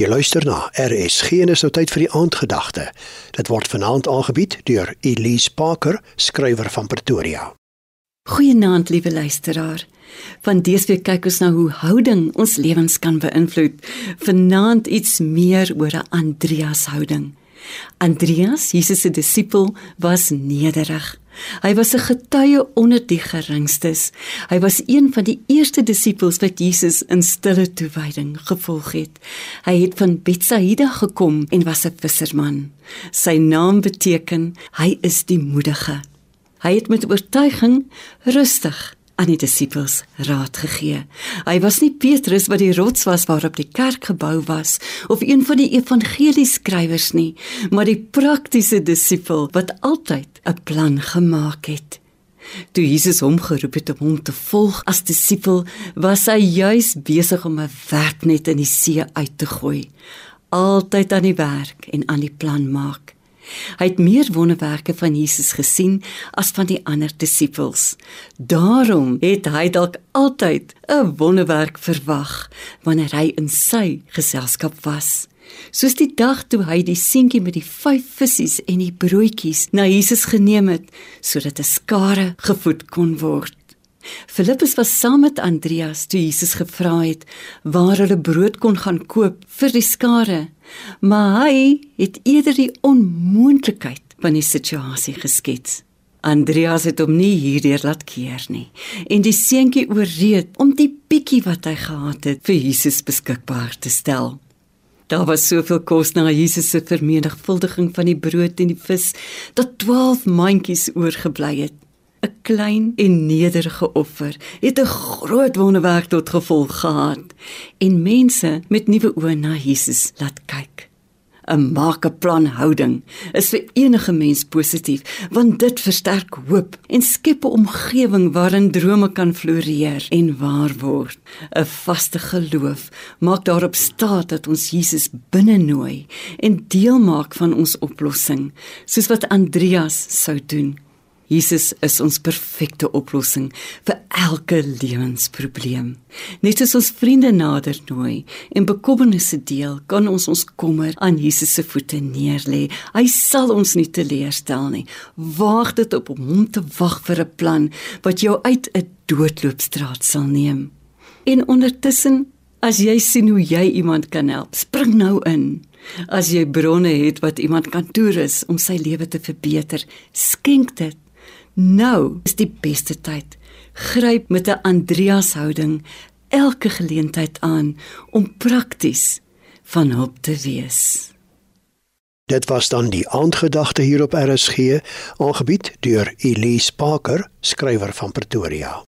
Jy luister na RSG en is nou tyd vir die aandgedagte. Dit word vanaand aangebied deur Elise Parker, skrywer van Pretoria. Goeienaand, liewe luisteraar. Van dese week kyk ons na hoe houding ons lewens kan beïnvloed. Vanaand iets meer oor 'n Andreas houding. Andreas, Jesus se disipel, was nederig. Hy was 'n getuie onder die geringstes. Hy was een van die eerste disippels wat Jesus in stille toewyding gevolg het. Hy het van Betsaida gekom en was 'n visserman. Sy naam beteken hy is die moedige. Hy het met oortuiging rustig aan die disippels raad gegee. Hy was nie Petrus wat die rots was waarop die kerk gebou was of een van die evangelieskrywers nie, maar die praktiese disipel wat altyd 'n plan gemaak het. Toe Jesus hom geroep het om hom te volg as disipel, was hy juis besig om 'n werknet in die see uit te gooi. Altyd aan die werk en aan die plan maak. Hy het meer wonderwerke van Jesus gesien as van die ander disippels. Daarom het hy dalk altyd 'n wonderwerk verwag wanneer hy in sy geselskap was. Soos die dag toe hy die seentjie met die vyf visse en die broodjies na Jesus geneem het sodat 'n skare gevoed kon word. Filippus was saam met Andreas toe Jesus gevra het waar hulle brood kon gaan koop vir die skare, maar hy het eerder die onmoontlikheid van die situasie geskets. Andreas het hom nie hierdeur laat keer nie en die seentjie ooreed om die bietjie wat hy gehad het vir Jesus beskikbaar te stel. Daar was soveel kos na Jesus se vermenigvuldiging van die brood en die vis dat 12 mandjies oorgebly het. 'n klein en nederige offer het 'n groot wonderwerk tot gevolg gehad en mense met nuwe oë na Jesus laat kyk. 'n Maak 'n plan houding is vir enige mens positief want dit versterk hoop en skep 'n omgewing waarin drome kan floreer en waar word. 'n Vaste geloof maak daarop staat dat ons Jesus binne nooi en deel maak van ons oplossing soos wat Andreas sou doen. Jesus is ons perfekte oplossing vir elke lewensprobleem. Net soos ons vriende nader nooi en bekommernisse deel, kan ons ons kommer aan Jesus se voete neerlê. Hy sal ons nie teleurstel nie. Waag dit op om hom te wag vir 'n plan wat jou uit 'n doodloopstraat sal neem. En ondertussen, as jy sien hoe jy iemand kan help, spring nou in. As jy bronne het wat iemand kan toerus om sy lewe te verbeter, skenk dit. Nou is die beste tyd. Gryp met 'n Andreas houding elke geleentheid aan om prakties van hulp te wees. Dit was dan die aandgedagte hier op RSG, aangebied deur Elise Parker, skrywer van Pretoria.